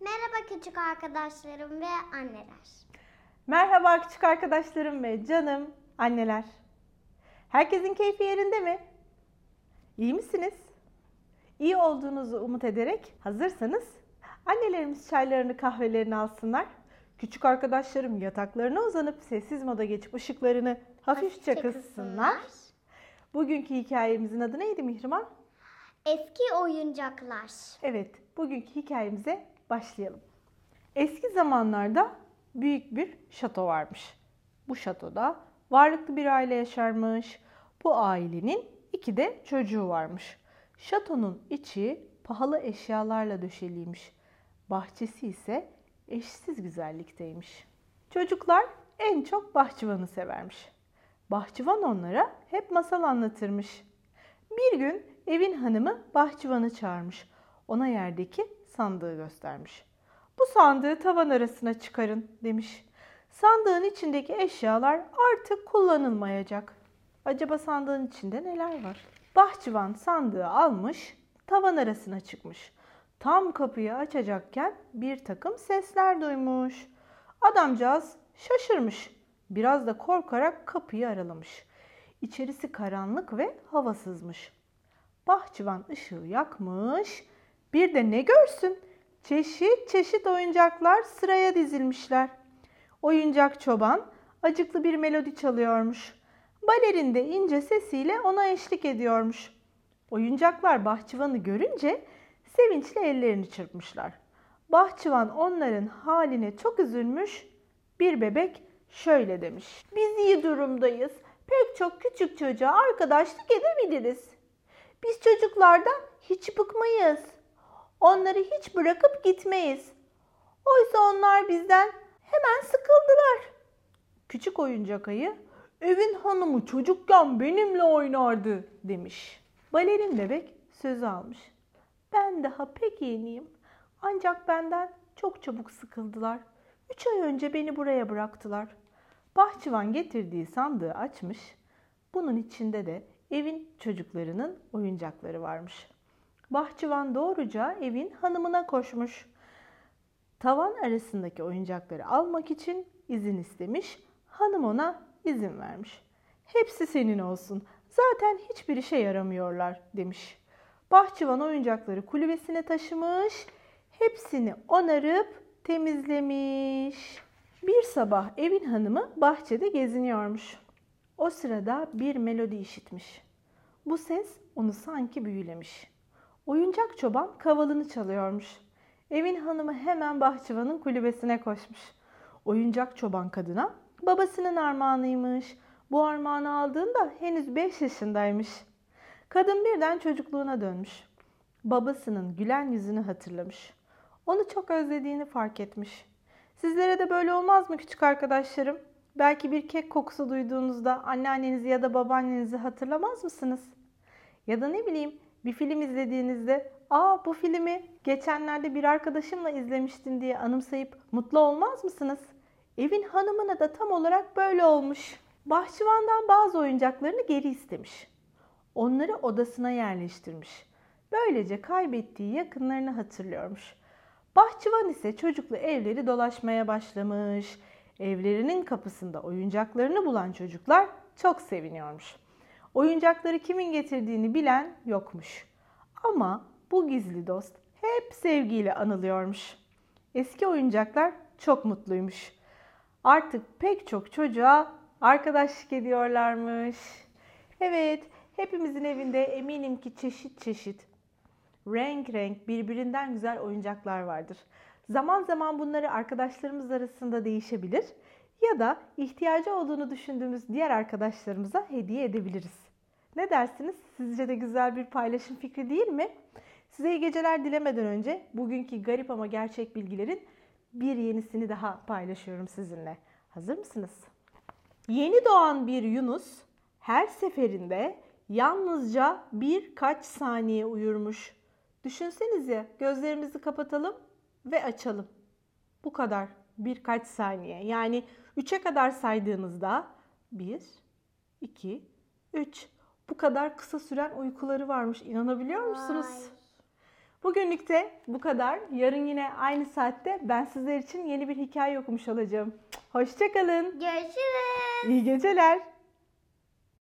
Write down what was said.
Merhaba küçük arkadaşlarım ve anneler. Merhaba küçük arkadaşlarım ve canım anneler. Herkesin keyfi yerinde mi? İyi misiniz? İyi olduğunuzu umut ederek hazırsanız annelerimiz çaylarını kahvelerini alsınlar. Küçük arkadaşlarım yataklarına uzanıp sessiz moda geçip ışıklarını hafifçe kıssınlar. Bugünkü hikayemizin adı neydi Mihrimah? Eski oyuncaklar. Evet, bugünkü hikayemize başlayalım. Eski zamanlarda büyük bir şato varmış. Bu şatoda varlıklı bir aile yaşarmış. Bu ailenin iki de çocuğu varmış. Şatonun içi pahalı eşyalarla döşeliymiş. Bahçesi ise eşsiz güzellikteymiş. Çocuklar en çok bahçıvanı severmiş. Bahçıvan onlara hep masal anlatırmış. Bir gün evin hanımı bahçıvanı çağırmış. Ona yerdeki sandığı göstermiş. Bu sandığı tavan arasına çıkarın demiş. Sandığın içindeki eşyalar artık kullanılmayacak. Acaba sandığın içinde neler var? Bahçıvan sandığı almış, tavan arasına çıkmış. Tam kapıyı açacakken bir takım sesler duymuş. Adamcağız şaşırmış. Biraz da korkarak kapıyı aralamış. İçerisi karanlık ve havasızmış. Bahçıvan ışığı yakmış. Bir de ne görsün? Çeşit çeşit oyuncaklar sıraya dizilmişler. Oyuncak çoban acıklı bir melodi çalıyormuş. Balerin de ince sesiyle ona eşlik ediyormuş. Oyuncaklar bahçıvanı görünce sevinçle ellerini çırpmışlar. Bahçıvan onların haline çok üzülmüş. Bir bebek şöyle demiş. Biz iyi durumdayız. Pek çok küçük çocuğa arkadaşlık edebiliriz. Biz çocuklardan hiç bıkmayız. Onları hiç bırakıp gitmeyiz. Oysa onlar bizden hemen sıkıldılar. Küçük oyuncak ayı, evin hanımı çocukken benimle oynardı demiş. Balerin bebek sözü almış. Ben daha pek yeniyim. Ancak benden çok çabuk sıkıldılar. Üç ay önce beni buraya bıraktılar. Bahçıvan getirdiği sandığı açmış. Bunun içinde de evin çocuklarının oyuncakları varmış. Bahçıvan doğruca evin hanımına koşmuş. Tavan arasındaki oyuncakları almak için izin istemiş. Hanım ona izin vermiş. Hepsi senin olsun. Zaten hiçbir işe yaramıyorlar demiş. Bahçıvan oyuncakları kulübesine taşımış. Hepsini onarıp temizlemiş. Bir sabah evin hanımı bahçede geziniyormuş. O sırada bir melodi işitmiş. Bu ses onu sanki büyülemiş. Oyuncak çoban kavalını çalıyormuş. Evin hanımı hemen bahçıvanın kulübesine koşmuş. Oyuncak çoban kadına babasının armağanıymış. Bu armağanı aldığında henüz 5 yaşındaymış. Kadın birden çocukluğuna dönmüş. Babasının gülen yüzünü hatırlamış. Onu çok özlediğini fark etmiş. Sizlere de böyle olmaz mı küçük arkadaşlarım? Belki bir kek kokusu duyduğunuzda anneannenizi ya da babaannenizi hatırlamaz mısınız? Ya da ne bileyim bir film izlediğinizde ''Aa bu filmi geçenlerde bir arkadaşımla izlemiştim.'' diye anımsayıp mutlu olmaz mısınız? Evin hanımına da tam olarak böyle olmuş. Bahçıvandan bazı oyuncaklarını geri istemiş. Onları odasına yerleştirmiş. Böylece kaybettiği yakınlarını hatırlıyormuş. Bahçıvan ise çocuklu evleri dolaşmaya başlamış. Evlerinin kapısında oyuncaklarını bulan çocuklar çok seviniyormuş. Oyuncakları kimin getirdiğini bilen yokmuş. Ama bu gizli dost hep sevgiyle anılıyormuş. Eski oyuncaklar çok mutluymuş. Artık pek çok çocuğa arkadaşlık ediyorlarmış. Evet, hepimizin evinde eminim ki çeşit çeşit, renk renk, birbirinden güzel oyuncaklar vardır. Zaman zaman bunları arkadaşlarımız arasında değişebilir ya da ihtiyacı olduğunu düşündüğümüz diğer arkadaşlarımıza hediye edebiliriz. Ne dersiniz? Sizce de güzel bir paylaşım fikri değil mi? Size iyi geceler dilemeden önce bugünkü garip ama gerçek bilgilerin bir yenisini daha paylaşıyorum sizinle. Hazır mısınız? Yeni doğan bir Yunus her seferinde yalnızca birkaç saniye uyurmuş. Düşünsenize gözlerimizi kapatalım ve açalım. Bu kadar birkaç saniye. Yani 3'e kadar saydığınızda 1, 2, 3. Bu kadar kısa süren uykuları varmış. İnanabiliyor musunuz? Vay. Bugünlük de bu kadar. Yarın yine aynı saatte ben sizler için yeni bir hikaye okumuş olacağım. Hoşçakalın. Görüşürüz. İyi geceler.